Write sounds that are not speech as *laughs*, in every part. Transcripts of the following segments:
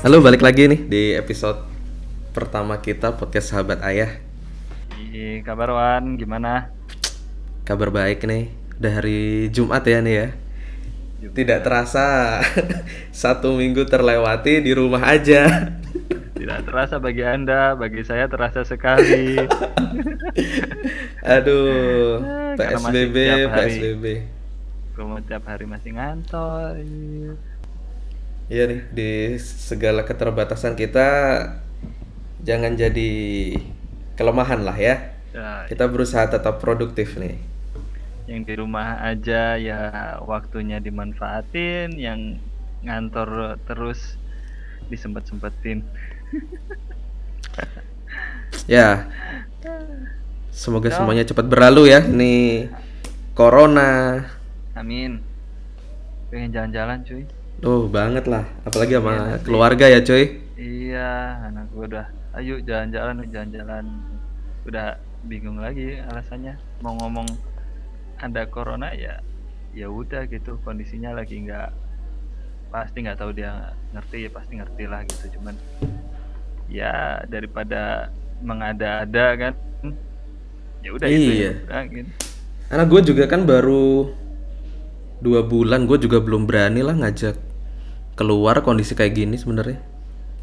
Halo, balik lagi nih di episode pertama kita podcast Sahabat Ayah. Ih, kabar Wan, gimana? Kabar baik nih. Udah hari Jumat ya nih ya. Tidak terasa *laughs* satu minggu terlewati di rumah aja. Tidak terasa bagi Anda, bagi saya terasa sekali. *laughs* Aduh, PSBB, tiap hari. PSBB. Kamu tiap hari masih ngantor. Iya nih, di segala keterbatasan kita jangan jadi kelemahan lah ya. Ya, Kita berusaha tetap produktif nih. yang di rumah aja ya waktunya dimanfaatin, yang ngantor terus disempet-sempetin. *laughs* Ya. Semoga Ya. semuanya cepat berlalu ya. Ini corona. Amin. Pengen jalan-jalan cuy. Tuh banget lah. Apalagi sama nanti. keluarga ya, cuy. Iya, anak gue udah, ayo jalan-jalan, jalan-jalan. Udah bingung lagi alasannya. Mau ngomong ada corona ya, ya udah gitu. Kondisinya lagi nggak, pasti nggak tahu dia ngerti, ya pasti ngerti lah gitu. Cuman ya daripada mengada-ada kan, ya udah itu Iya. ya. udah, gitu. Anak gue juga kan baru dua bulan. Gue juga belum berani lah ngajak keluar kondisi kayak gini sebenarnya.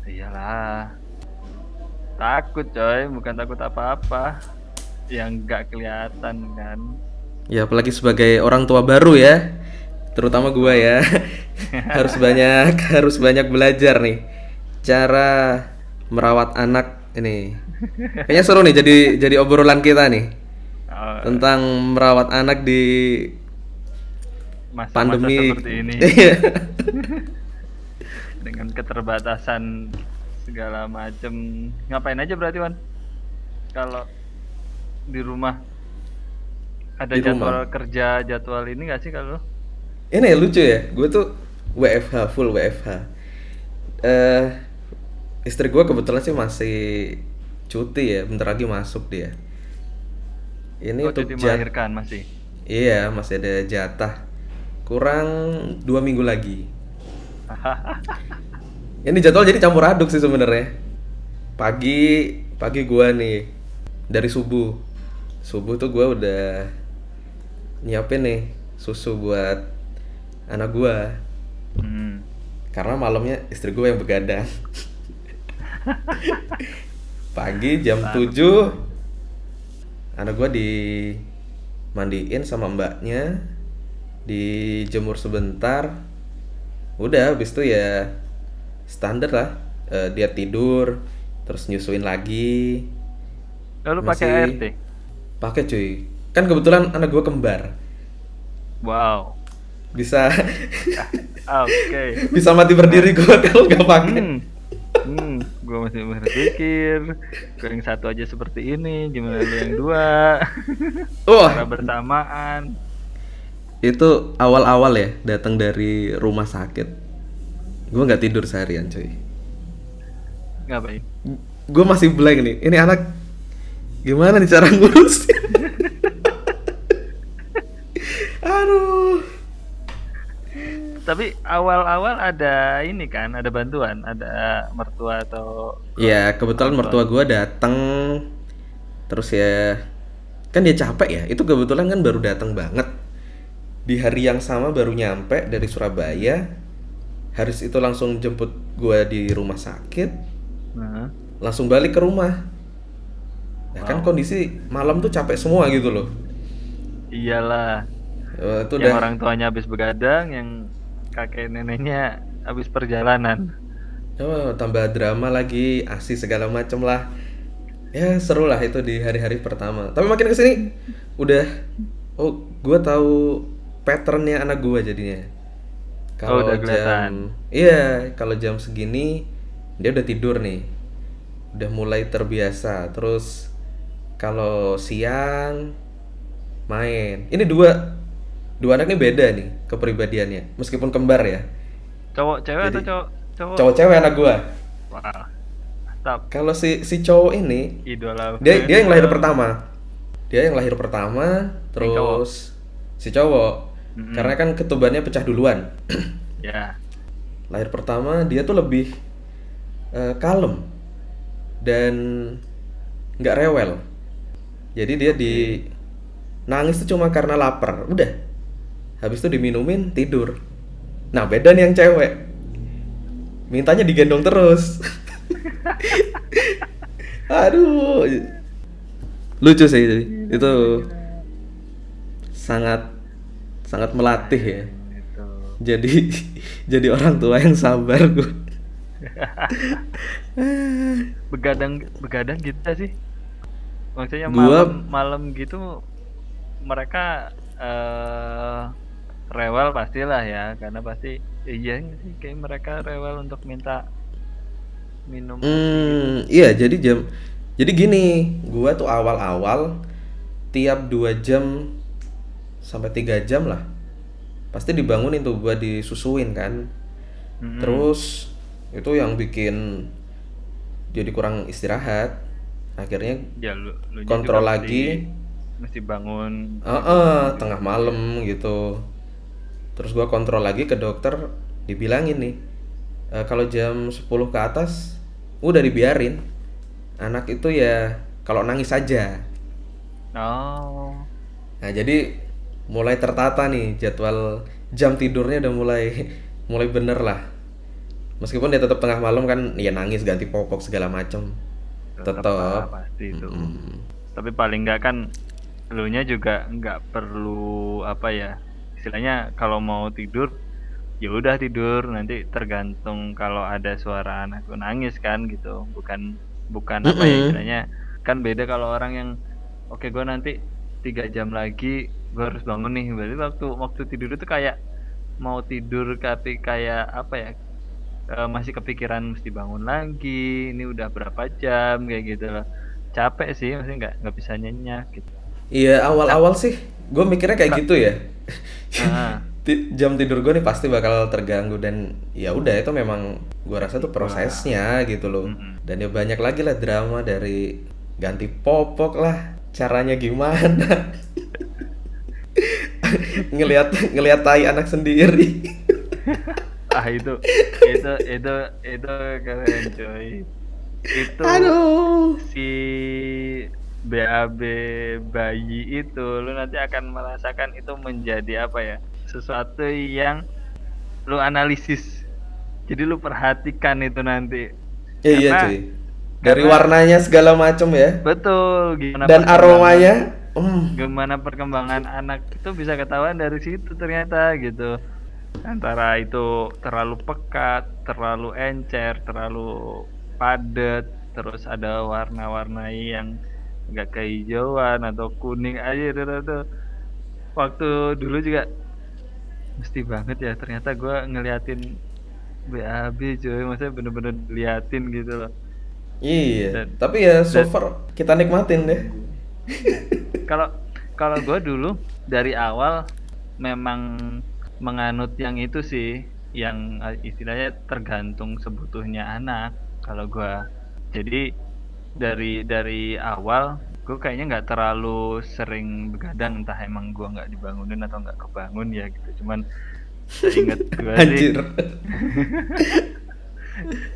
Iyalah. Takut coy, bukan takut apa-apa. Yang nggak kelihatan kan. Ya apalagi sebagai orang tua baru ya. Terutama gue ya. *laughs* harus banyak *laughs* harus banyak belajar nih cara merawat anak ini. Kayaknya seru nih jadi jadi obrolan kita nih Oh, tentang merawat anak di masa-masa pandemi. seperti ini. *laughs* dengan keterbatasan segala macem ngapain aja berarti Wan kalau di rumah ada Di jadwal kerja jadwal ini nggak sih kalau Ini lucu ya, gue tuh WFH full WFH. Eh istri gue kebetulan sih masih cuti ya, bentar lagi masuk dia. Ini oh, untuk jadi melahirkan masih Iya, masih ada jatah. Kurang dua minggu lagi. *laughs* Ini jadwal jadi campur aduk sih sebenarnya. Pagi, pagi gua nih dari subuh. Subuh tuh gua udah nyiapin nih susu buat anak gua. hmm. Karena malamnya istri gue yang begadang. *laughs* Pagi jam 7 anak gua dimandiin sama mbaknya, dijemur sebentar. Udah habis itu ya standar lah. Eh, dia tidur, terus nyusuin lagi. lalu pakai ART Pakai cuy. Kan kebetulan anak gua kembar. wow Bisa *laughs* Ah, oke bisa mati berdiri gua kalau nggak pakai. Hmm, hmm gue masih berpikir, gue yang satu aja seperti ini, gimana lu yang dua? *laughs* Wah, Cara bersamaan. itu awal-awal ya datang dari rumah sakit gue nggak tidur seharian cuy. Ngapain? gue masih blank nih. Ini anak gimana nih cara ngurus *laughs* aduh. Tapi awal-awal ada ini kan, ada bantuan, ada mertua atau ya kebetulan mertua gue datang terus ya kan dia capek ya. Itu kebetulan kan baru datang banget. Di hari yang sama baru nyampe dari Surabaya Haris itu langsung jemput gue di rumah sakit Nah, langsung balik ke rumah. Nah, kan kondisi malam tuh capek semua gitu loh. iyalah. Eh, itu yang udah orang tuanya habis begadang, yang kakek neneknya habis perjalanan. oh, tambah drama lagi, asi segala macem lah. Ya seru lah itu di hari-hari pertama. Tapi makin ke sini udah, oh gue tahu patternnya anak gue jadinya. Oh, udah jam, kelihatan. iya kalau jam segini dia udah tidur nih, udah mulai terbiasa. Terus kalau siang main, ini dua dua anak ini beda nih kepribadiannya, meskipun kembar ya. Cowok cewek atau Jadi- cowok? Cowok. Cowok cewek anak gua. Mantap. Kalau si si cowok ini Idola. dia dia yang lahir pertama dia yang lahir pertama Yang cowok. terus si cowok Mm-mm. karena kan ketubannya pecah duluan *clears throat* Ya. lahir pertama dia tuh lebih eh, kalem dan nggak rewel. Jadi dia di nangis tuh cuma karena lapar, udah. Habis itu diminumin tidur. Nah beda nih yang cewek, mintanya digendong terus. *laughs* Aduh, lucu sih itu. itu sangat sangat melatih ya. Itu. Jadi *laughs* jadi orang tua yang sabar gue. *laughs* Begadang begadang kita sih. Maksudnya Gua- malam malam gitu mereka eh rewel pastilah ya karena pasti iya sih kayak mereka rewel untuk minta minum Hmm, iya jadi jam jadi gini, gua tuh awal-awal tiap dua jam sampai tiga jam lah pasti dibangunin tuh gua disusuin kan. Mm-mm. Terus itu yang bikin jadi kurang istirahat. Akhirnya ya lu, lu kontrol lagi. mesti bangun Heeh, tengah malam gitu. Terus gua kontrol lagi ke dokter, dibilangin nih, "Eh, kalau jam 10 ke atas udah dibiarin. Anak itu ya kalau nangis aja. oh Nah, jadi mulai tertata nih jadwal jam tidurnya udah mulai *laughs* mulai bener lah. Meskipun dia tetap tengah malam kan ya nangis ganti popok segala macem. tetap pasti itu Mm. tapi paling nggak kan lu nya juga nggak perlu apa ya istilahnya kalau mau tidur ya udah tidur nanti tergantung kalau ada suara anak lu nangis kan gitu bukan bukan apa ya istilahnya kan beda kalau orang yang oke gue nanti tiga jam lagi gue harus bangun nih berarti waktu waktu tidur itu kayak mau tidur tapi kayak apa ya eh, masih kepikiran mesti bangun lagi ini udah berapa jam kayak gitu loh capek sih maksudnya nggak nggak bisa nyenyak gitu Iya awal-awal sih gue mikirnya kayak gitu ya. Ah. *laughs* Ti- Jam tidur gue nih pasti bakal terganggu dan ya udah itu memang gue rasa tuh prosesnya gitu loh. Mm-mm. Dan ya banyak lagi lah drama dari ganti popok lah caranya gimana. *laughs* ngelihat ngelihat tai anak sendiri. *laughs* ah itu itu itu itu keren coy itu Aduh. si BAB bayi itu lu nanti akan merasakan itu menjadi apa ya sesuatu yang lu analisis jadi lu perhatikan itu nanti Ya, iya Karena- cuy. Dari karena- warnanya segala macam ya. betul gimana Dan aromanya. Hmm. gimana perkembangan anak itu bisa ketahuan dari situ ternyata gitu antara itu terlalu pekat terlalu encer terlalu padat terus ada warna-warnai yang agak kehijauan atau kuning aja itu, itu. waktu dulu juga mesti banget ya ternyata gua ngeliatin BAB cuy maksudnya bener-bener liatin gitu loh Iya. Dan- Tapi ya so dan- far kita nikmatin deh. Kalau kalau gue dulu dari awal memang menganut yang itu sih yang eh, istilahnya tergantung sebutuhnya anak kalau gua. Jadi dari dari awal gue kayaknya nggak terlalu sering begadang entah emang gua nggak dibangunin atau nggak kebangun ya gitu. Cuman seingat gue sih. *laughs*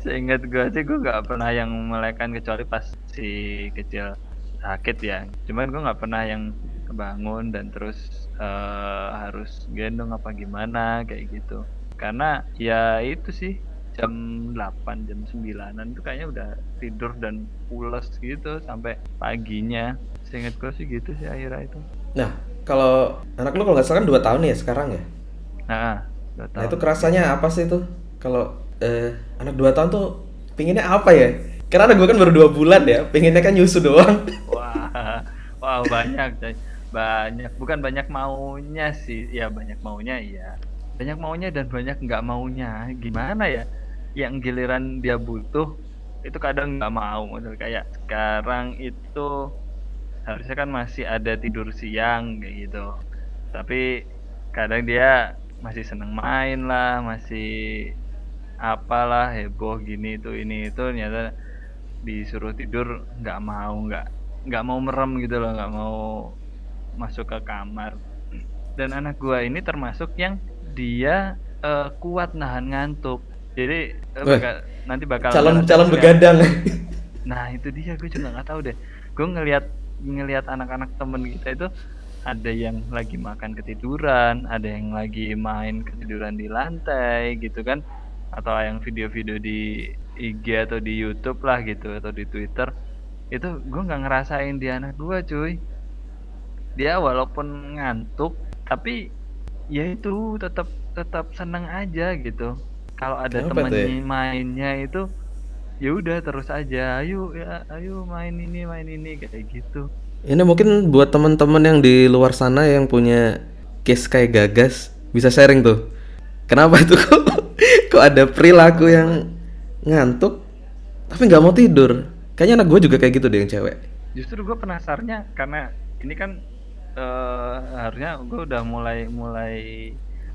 Seingat gue sih gue nggak pernah yang melekan kecuali pas si kecil sakit ya. Cuman gue nggak pernah yang kebangun dan terus eh, harus gendong apa gimana kayak gitu. Karena ya itu sih jam 8 jam 9an itu kayaknya udah tidur dan pules gitu sampai paginya. Seingat gue sih gitu sih akhirnya itu. Nah, kalau anak lu kalau nggak salah kan 2 tahun ya sekarang ya. Nah, udah Nah, itu kerasanya apa sih tuh? Kalau eh, anak 2 tahun tuh pinginnya apa ya? Karena gue kan baru dua bulan ya, pinginnya kan nyusu doang. Wah, wow banyak, coy. banyak. Bukan banyak maunya sih, ya banyak maunya iya. Banyak maunya dan banyak nggak maunya. Gimana ya? Yang giliran dia butuh itu kadang nggak mau. Model kayak sekarang itu harusnya kan masih ada tidur siang gitu. Tapi kadang dia masih seneng main lah, masih apalah heboh gini itu ini itu ternyata disuruh tidur nggak mau nggak nggak mau merem gitu loh nggak mau masuk ke kamar. Dan anak gua ini termasuk yang dia eh, kuat nahan ngantuk. Jadi Weh, bakal, nanti bakal calon calon begadang. *laughs* Nah itu dia gue juga nggak tahu deh. Gue ngelihat ngelihat anak-anak temen kita itu ada yang lagi makan ketiduran, ada yang lagi main ketiduran di lantai gitu kan, atau yang video-video di IG atau di YouTube lah gitu atau di Twitter itu gue nggak ngerasain di anak gue cuy. Dia walaupun ngantuk tapi ya itu tetap tetap seneng aja gitu. Kalau ada Kenapa ya? mainnya itu ya udah terus aja ayo ya ayo main ini main ini kayak gitu ini mungkin buat teman-teman yang di luar sana yang punya case kayak gagas bisa sharing tuh kenapa itu kok *laughs* kok ada perilaku yang ngantuk tapi nggak mau tidur. Kayaknya anak gue juga kayak gitu deh yang cewek. Justru gue penasarannya karena ini kan eh, harusnya gue udah mulai mulai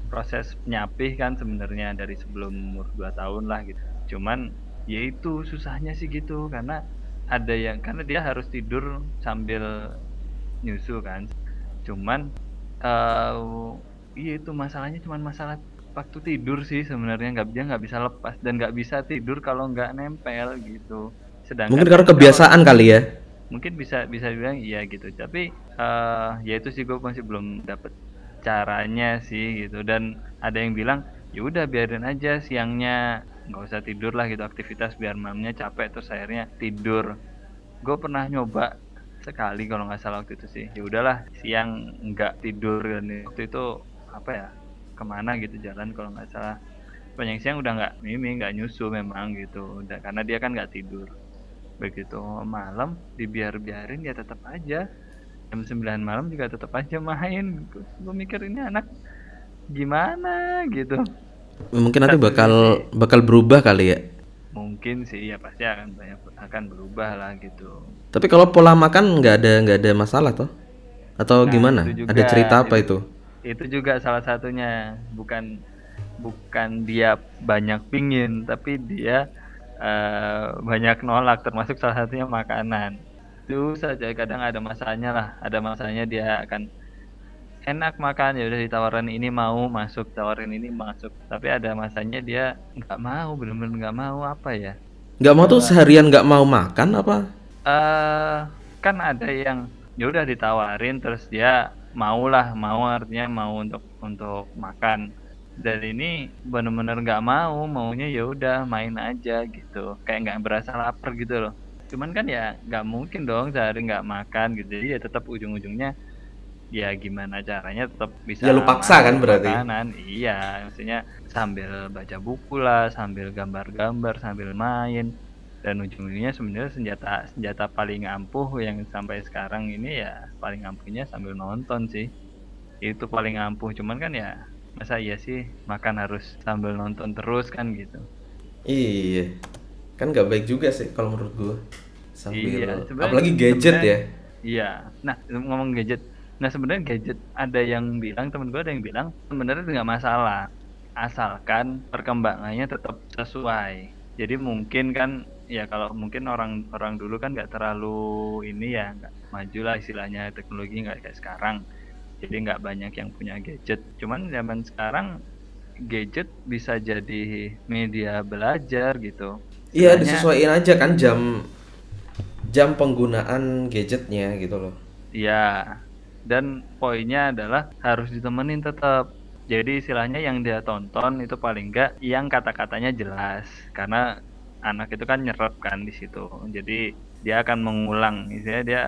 proses nyapih kan sebenarnya dari sebelum umur 2 tahun lah gitu. Cuman ya itu susahnya sih gitu karena ada yang karena dia harus tidur sambil nyusu kan. Cuman eh iya itu masalahnya cuman masalah waktu tidur sih sebenarnya nggak dia nggak bisa lepas dan nggak bisa tidur kalau nggak nempel gitu. Sedangkan mungkin karena kalau- kebiasaan kali ya? Mungkin bisa bisa bilang iya gitu. Tapi eh ya itu sih gue masih belum dapet caranya sih gitu. Dan ada yang bilang ya udah biarin aja siangnya nggak usah tidur lah gitu aktivitas biar malamnya capek terus akhirnya tidur. Gue pernah nyoba sekali kalau nggak salah waktu itu sih. Ya udahlah siang nggak tidur dan waktu itu apa ya ke mana gitu jalan kalau nggak salah. Banyak siang udah nggak mimi nggak nyusu memang gitu. Udah karena dia kan nggak tidur. Begitu malam dibiar-biarin ya tetap aja. Jam 9 malam juga tetap aja main. Gue mikir ini anak gimana gitu. Mungkin nanti bakal bakal berubah kali ya? Mungkin sih ya pasti akan banyak akan berubah lah gitu. Tapi kalau pola makan nggak ada nggak ada masalah toh? Atau Nah, gimana? juga, ada cerita apa itu. itu itu juga salah satunya. Bukan bukan dia banyak pingin tapi dia eh, banyak nolak termasuk salah satunya makanan. Itu saja kadang ada masanya lah. Ada masanya dia akan enak makan ya udah ditawarin ini mau masuk tawarin ini masuk. Tapi ada masanya dia nggak mau bener-bener nggak mau apa ya? Nggak mau tuh seharian nggak mau makan apa? Eh kan ada yang ya udah ditawarin terus dia mau lah mau artinya mau untuk untuk makan. Dan ini bener-bener nggak mau maunya ya udah main aja gitu. Kayak nggak berasa lapar gitu loh. Cuman kan ya nggak mungkin dong sehari nggak makan gitu. Jadi ya tetap ujung-ujungnya ya gimana caranya tetap bisa Ya, lu paksa kan berarti? makanan. Iya maksudnya sambil baca buku lah sambil gambar-gambar sambil main dan ujung-ujungnya sebenarnya senjata senjata paling ampuh yang sampai sekarang ini ya paling ampuhnya sambil nonton sih itu paling ampuh cuman kan ya masa iya sih makan harus sambil nonton terus kan gitu iya kan nggak baik juga sih kalau menurut gua sambil Iya, apalagi gadget ya Iya. Nah, ngomong gadget. Nah, sebenarnya gadget ada yang bilang temen gue ada yang bilang sebenarnya itu nggak masalah asalkan perkembangannya tetap sesuai. Jadi mungkin kan ya kalau mungkin orang orang dulu kan nggak terlalu ini ya nggak maju lah istilahnya teknologi nggak kayak sekarang. Jadi nggak banyak yang punya gadget. Cuman zaman sekarang gadget bisa jadi media belajar gitu. iya disesuaikan aja kan jam jam penggunaan gadgetnya gitu loh Iya. Dan poinnya adalah harus ditemenin tetap. Jadi istilahnya yang dia tonton itu paling enggak yang kata-katanya jelas karena anak itu kan nyerap kan di situ. Jadi dia akan mengulang. Istilahnya dia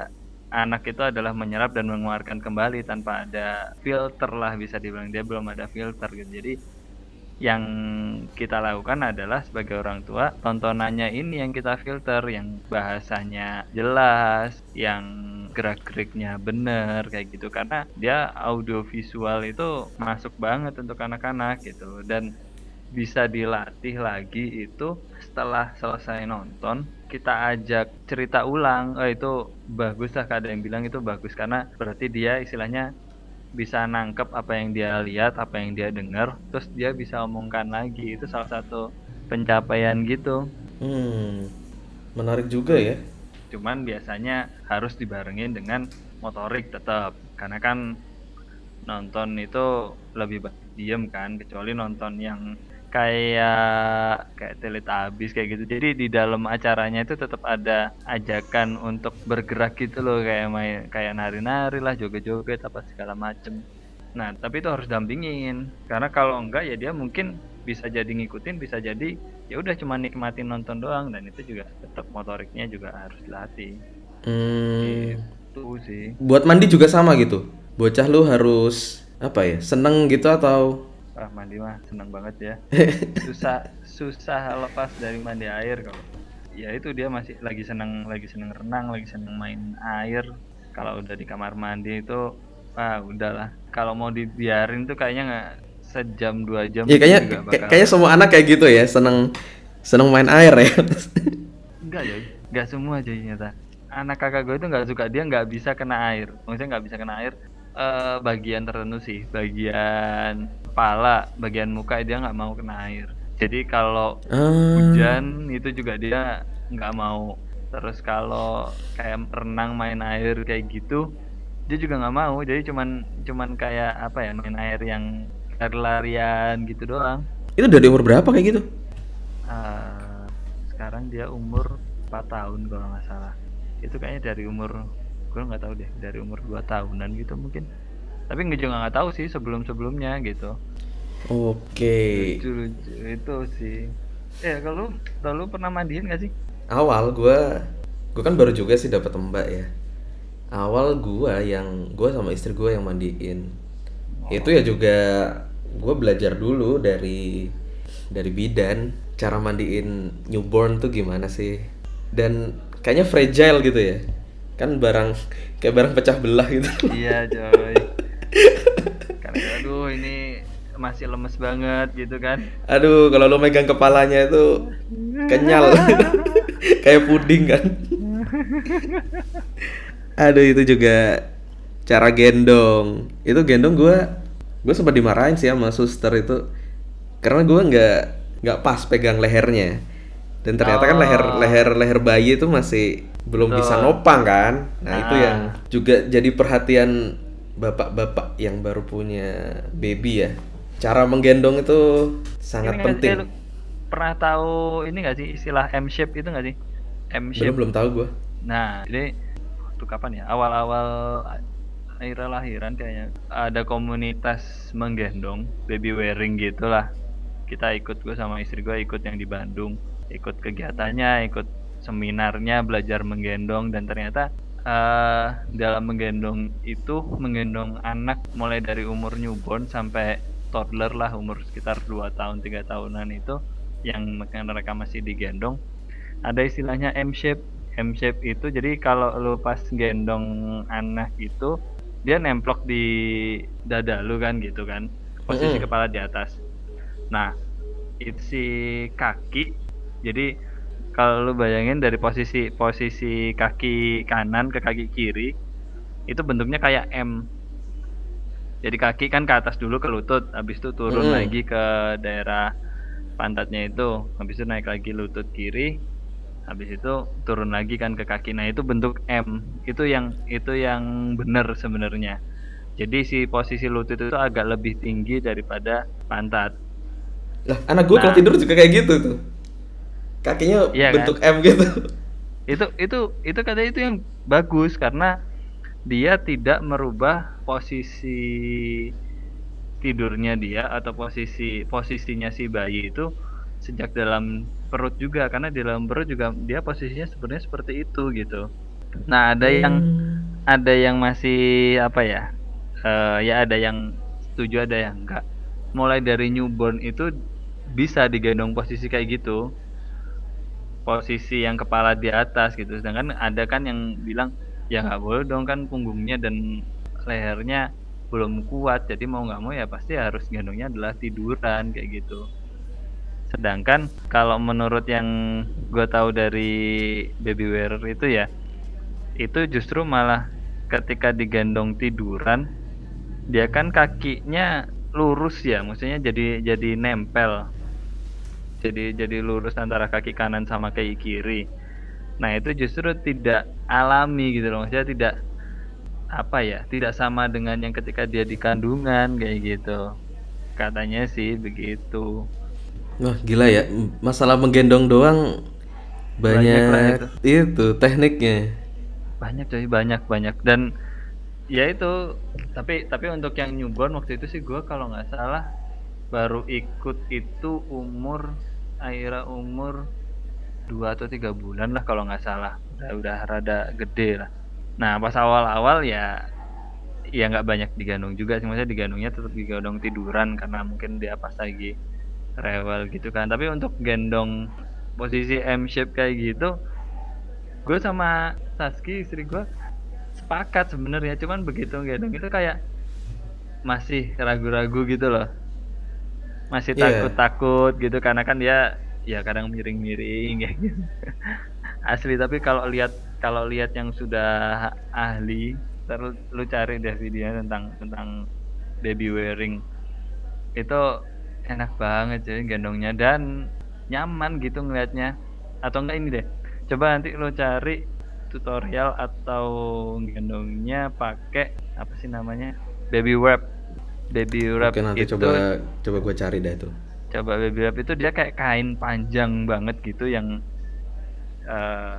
anak itu adalah menyerap dan mengeluarkan kembali tanpa ada filter lah bisa dibilang dia belum ada filter gitu. Jadi yang kita lakukan adalah sebagai orang tua tontonannya ini yang kita filter yang bahasanya jelas yang gerak-geriknya bener kayak gitu karena dia audiovisual itu masuk banget untuk anak-anak gitu dan bisa dilatih lagi itu setelah selesai nonton kita ajak cerita ulang oh itu bagus lah ada yang bilang itu bagus karena berarti dia istilahnya bisa nangkep apa yang dia lihat, apa yang dia dengar, terus dia bisa omongkan lagi. Itu salah satu pencapaian gitu. hmm menarik juga ya Cuman biasanya harus dibarengin dengan motorik tetap. Karena kan nonton itu lebih diem kan, kecuali nonton yang kayak kayak teletabis kayak gitu. Jadi di dalam acaranya itu tetap ada ajakan untuk bergerak gitu loh kayak main kayak nari-nari lah, joget-joget apa segala macem. Nah, tapi itu harus dampingin. Karena kalau enggak ya dia mungkin bisa jadi ngikutin, bisa jadi ya udah cuma nikmatin nonton doang dan itu juga tetap motoriknya juga harus dilatih. Hmm. Itu sih. Buat mandi juga sama gitu. Bocah lu harus apa ya? Seneng gitu atau Wah, mandi mah seneng banget ya. *laughs* Susah susah lepas dari mandi air kalau. Ya itu dia masih lagi seneng lagi seneng renang, lagi seneng main air. Kalau udah di kamar mandi itu ah udahlah. Kalau mau dibiarin tuh kayaknya nggak sejam dua jam Ya kayaknya bakal kayaknya semua anak kayak gitu ya, seneng seneng main air ya. enggak ya enggak semua aja ternyata anak kakak gue itu nggak suka dia nggak bisa kena air maksudnya nggak bisa kena air eh, bagian tertentu sih bagian kepala bagian muka dia nggak mau kena air. Jadi kalau Ah. hujan itu juga dia nggak mau. Terus kalau kayak renang main air kayak gitu dia juga nggak mau. Jadi cuman cuman kayak apa ya main air yang lari-larian gitu doang. Itu dari umur berapa kayak gitu? Eh, sekarang dia umur 4 tahun kalau nggak salah. Itu kayaknya dari umur gue nggak tahu deh dari umur 2 tahunan gitu mungkin tapi nggak juga nggak tahu sih sebelum sebelumnya gitu Oke. lucu lucu itu sih eh kalau kalau pernah mandiin gak sih Awal gua gua kan baru juga sih dapat mbak ya. Awal gua yang gua sama istri gua yang mandiin. Itu ya juga gua belajar dulu dari dari bidan cara mandiin newborn tuh gimana sih. Dan kayaknya fragile gitu ya. Kan barang kayak barang pecah belah gitu. iya coy karena aduh ini masih lemes banget gitu kan Aduh, kalau lo megang kepalanya itu kenyal. *laughs* Kayak puding kan. Aduh, itu juga cara gendong. Itu gendong gua gue sempat dimarahin sih sama suster itu karena gua nggak nggak pas pegang lehernya. Dan ternyata kan leher leher leher bayi itu masih belum bisa nopang kan. Nah, itu Ah. yang juga jadi perhatian bapak-bapak yang baru punya baby ya. Cara menggendong itu sangat Ini sih, penting. lu pernah tahu ini nggak sih istilah M shape itu nggak sih M Belum shape belum tahu gua. Nah, jadi waktu kapan ya? Awal-awal akhir lahiran kayaknya ada komunitas menggendong baby wearing gitulah. Kita ikut gue sama istri gue ikut yang di Bandung, ikut kegiatannya, ikut seminarnya belajar menggendong dan ternyata eh dalam menggendong itu menggendong anak mulai dari umur newborn sampai toddler lah umur sekitar 2 tahun tiga tahunan itu yang mereka masih digendong ada istilahnya M shape. M shape itu jadi kalau lu pas gendong anak itu dia nemplok di dada lu kan gitu kan. Posisi Mm-mm. kepala di atas. Nah, itu si kaki jadi kalau lu bayangin dari posisi posisi kaki kanan ke kaki kiri itu bentuknya kayak M. Jadi kaki kan ke atas dulu ke lutut, habis itu turun Mm-mm. lagi ke daerah pantatnya itu, habis itu naik lagi lutut kiri, habis itu turun lagi kan ke kaki. Nah, itu bentuk M. Itu yang itu yang benar sebenarnya. Jadi si posisi lutut itu agak lebih tinggi daripada pantat. Lah, anak gue kalau Nah. tidur juga kayak gitu tuh. Kakinya Iya kan? bentuk M gitu. itu itu itu katanya itu yang bagus karena dia tidak merubah posisi tidurnya dia atau posisi posisinya si bayi itu sejak dalam perut juga karena di dalam perut juga dia posisinya sebenarnya seperti itu gitu. Nah ada yang Hmm. ada yang masih apa ya? eh, ya ada yang setuju ada yang enggak. Mulai dari newborn itu bisa digendong posisi kayak gitu posisi yang kepala di atas gitu. Sedangkan ada kan yang bilang ya nggak boleh dong kan punggungnya dan lehernya belum kuat jadi mau nggak mau ya pasti harus gendongnya adalah tiduran kayak gitu. Sedangkan kalau menurut yang gue tahu dari baby wearer itu ya itu justru malah ketika digendong tiduran dia kan kakinya lurus ya maksudnya jadi jadi nempel jadi jadi lurus antara kaki kanan sama kaki kiri. Nah itu justru tidak alami gitu loh, maksudnya tidak apa ya, tidak sama dengan yang ketika dia di kandungan kayak gitu. Katanya sih begitu. Wah gila ya, masalah menggendong doang banyak, Banyak itu. itu tekniknya. banyak coy banyak banyak dan ya itu tapi tapi untuk yang newborn waktu itu sih gue kalau nggak salah baru ikut itu umur Aira umur dua atau tiga bulan lah kalau nggak salah. Udah udah rada gede lah. Nah pas awal-awal ya ya nggak banyak digendong juga sih. Maksudnya digendongnya tetap digendong tiduran karena mungkin dia pas lagi rewel gitu kan. Tapi untuk gendong posisi M shape kayak gitu gue sama Saski istri gue sepakat sebenarnya. Cuman begitu gendong itu kayak masih ragu-ragu gitu loh masih Iya. takut-takut gitu karena kan dia ya kadang miring-miring kayak gitu. *laughs* Asli tapi kalau lihat kalau lihat yang sudah ahli ntar lu, lu cari deh videonya tentang tentang baby wearing. Itu enak banget cuy gendongnya. Dan nyaman gitu ngelihatnya atau enggak ini deh coba nanti lo cari tutorial atau gendongnya pakai apa sih namanya baby wrap baby wrap Oke nanti itu coba coba gue cari dah itu. coba baby wrap itu dia kayak kain panjang banget gitu yang eh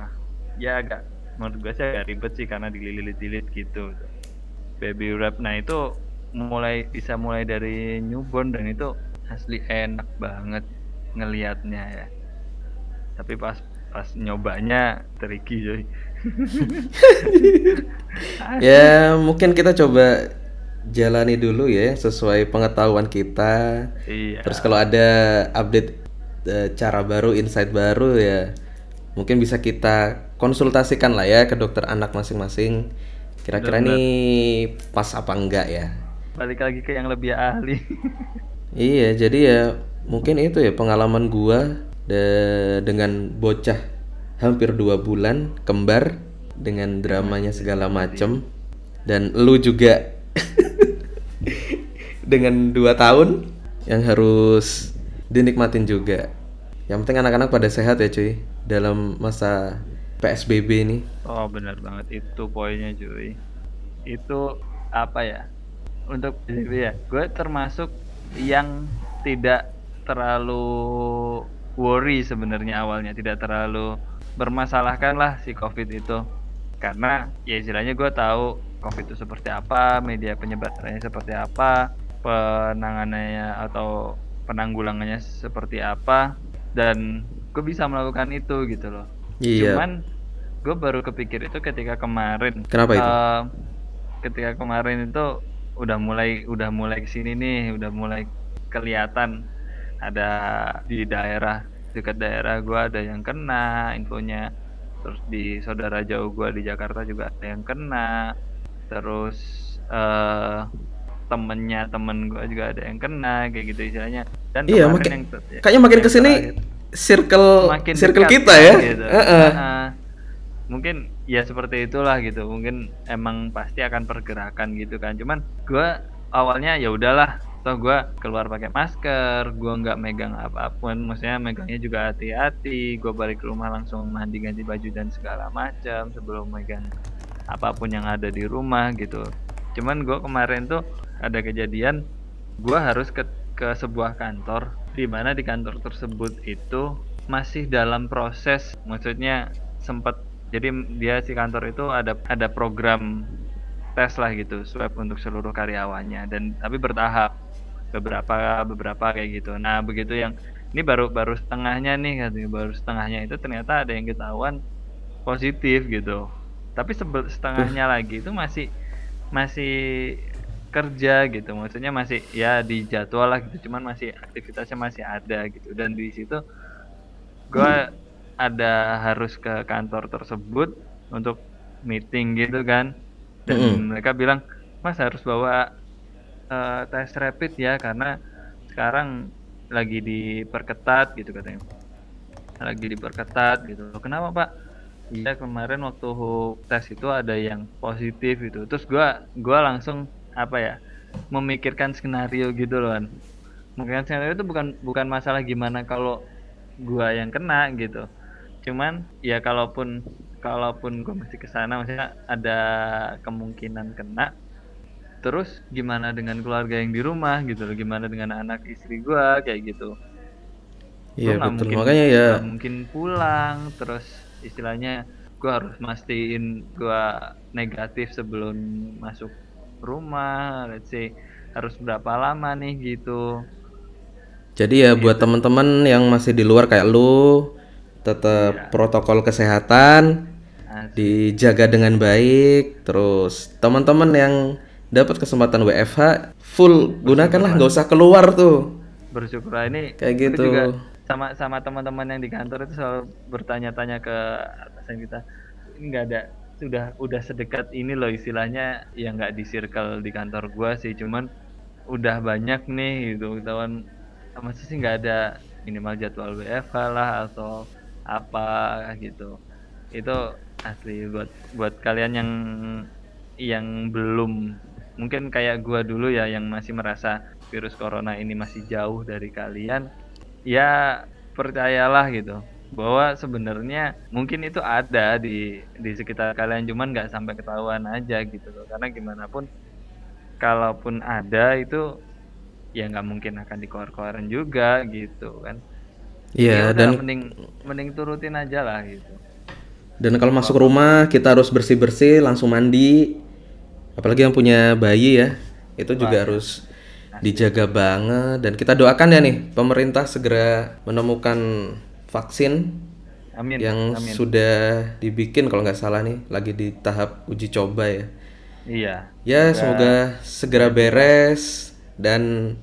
ya agak menurut gue sih agak ribet sih karena dililit-lilit gitu. Baby wrap nah itu mulai bisa mulai dari newborn dan itu asli enak banget ngelihatnya ya. Tapi pas pas nyobanya tricky coy. *laughs* Ya mungkin kita coba jalani dulu ya sesuai pengetahuan kita. iya Terus kalau ada update eh, cara baru, insight baru ya mungkin bisa kita konsultasikan lah ya ke dokter anak masing-masing. Kira-kira ini pas apa enggak ya? balik lagi ke yang lebih ahli *laughs* Iya, jadi ya mungkin itu ya pengalaman gua de- dengan bocah hampir dua bulan kembar dengan dramanya segala macem dan lu juga *laughs* dengan dua tahun yang harus dinikmatin juga. Yang penting anak-anak pada sehat ya cuy dalam masa PSBB ini. Oh benar banget itu poinnya cuy. Itu apa ya? Untuk PSBB ya, gue termasuk yang tidak terlalu worry sebenarnya awalnya, tidak terlalu bermasalahkan lah si COVID itu. Karena ya istilahnya gue tahu COVID itu seperti apa, media penyebarannya seperti apa, penanganannya atau penanggulangannya seperti apa, dan gue bisa melakukan itu gitu loh. Iya. Cuman gue baru kepikir itu ketika kemarin. Kenapa itu? Eh, ketika kemarin itu udah mulai udah mulai ke sini nih, udah mulai kelihatan ada di daerah dekat daerah gue ada yang kena infonya. Terus di saudara jauh gue di Jakarta juga ada yang kena. Terus eh temennya temen gue juga ada yang kena kayak gitu istilahnya. Dan Iya, makin yang ter- kayaknya makin yang ke sini terakhir- circle makin circle dekat kita ya. gitu. Heeh. Heeh. mungkin ya seperti itulah gitu mungkin emang pasti akan pergerakan gitu kan cuman gua awalnya ya udahlah toh gua keluar pakai masker gua nggak megang apa pun maksudnya megangnya juga hati-hati gua balik ke rumah langsung mandi ganti baju dan segala macam sebelum megang apa pun yang ada di rumah gitu. Cuman gua kemarin tuh ada kejadian gua harus ke ke sebuah kantor di mana di kantor tersebut itu masih dalam proses maksudnya sempat jadi dia si kantor itu ada ada program tes lah gitu swab untuk seluruh karyawannya dan tapi bertahap beberapa beberapa kayak gitu. Nah begitu yang ini baru baru setengahnya nih baru setengahnya itu ternyata ada yang ketahuan positif gitu tapi setengahnya lagi itu masih masih kerja gitu. Maksudnya masih ya di jadwal lah gitu. Cuman masih aktivitasnya masih ada gitu. Dan di situ gue ada harus ke kantor tersebut untuk meeting gitu kan. Dan Mm-mm. mereka bilang mas harus bawa eh, tes rapid ya karena sekarang lagi diperketat gitu katanya. Lagi diperketat gitu. Kenapa pak iya. Kemarin waktu tes itu ada yang positif gitu. Terus gua gua langsung apa ya memikirkan skenario gitu loh kan memikirkan skenario itu bukan bukan masalah gimana kalau gua yang kena gitu. Cuman ya kalaupun kalaupun gua mesti ke sana maksudnya ada kemungkinan kena terus gimana dengan keluarga yang di rumah gitu loh gimana dengan anak istri gua kayak gitu. Iya, betul. mungkin Makanya ya mungkin pulang terus istilahnya gua harus mastiin gua negatif sebelum masuk rumah let's say harus berapa lama nih gitu. Jadi ya buat teman-teman yang masih di luar kayak lu tetap protokol kesehatan Asik. dijaga dengan baik terus teman-teman yang dapat kesempatan WFH full gunakanlah nggak usah keluar tuh. Bersyukur ini Kayak gitu. juga sama sama teman-teman yang di kantor itu selalu bertanya-tanya ke atasan kita ini nggak ada sudah udah sedekat ini loh istilahnya. Yang nggak di circle di kantor gua sih cuman udah banyak nih gitu kawan masa sih nggak ada minimal jadwal WFH lah atau apa gitu. Itu asli buat buat kalian yang yang belum mungkin kayak gua dulu ya yang masih merasa virus corona ini masih jauh dari kalian ya percayalah gitu. Bahwa sebenarnya mungkin itu ada di di sekitar kalian cuman nggak sampai ketahuan aja gitu loh. Karena gimana pun kalaupun ada itu ya nggak mungkin akan dikeluar-keluarin juga gitu kan. Iya Ya udah, dan mending mending turutin aja lah gitu. Dan kalau masuk rumah kita harus bersih-bersih langsung mandi. Apalagi yang punya bayi ya itu juga harus dijaga banget. Dan kita doakan ya nih pemerintah segera menemukan vaksin amin yang amin. sudah dibikin kalau nggak salah nih lagi di tahap uji coba ya. Iya. Ya semoga segera beres dan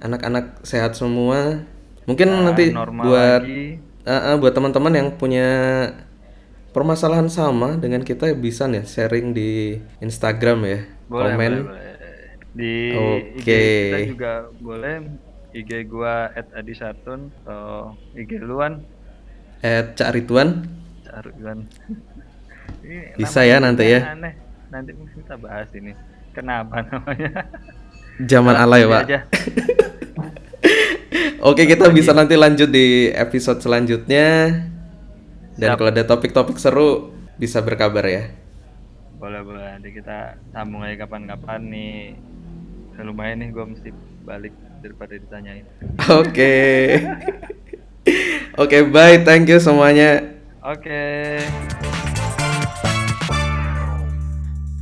anak-anak sehat semua. Mungkin nanti Nah, normal buat lagi. Ah, ah, buat teman-teman yang punya permasalahan sama dengan kita bisa nih sharing di Instagram ya. Boleh komen. boleh, boleh. Di IG Oke. kita juga boleh. IG gua @adisatun atau IG luan. At Cak Rituan *laughs* Ini Bisa ya nanti ya. aneh. Nanti mungkin kita bahas ini. Kenapa namanya? *laughs* Zaman alay pak. *laughs* oke kita bisa nanti lanjut di episode selanjutnya. Dan Siap. kalau ada topik-topik seru bisa berkabar ya. Boleh boleh. Nanti kita sambung lagi kapan-kapan nih Udah lumayan nih gua mesti balik daripada ditanyain. Oke. *laughs* Oke bye. Thank you semuanya. Oke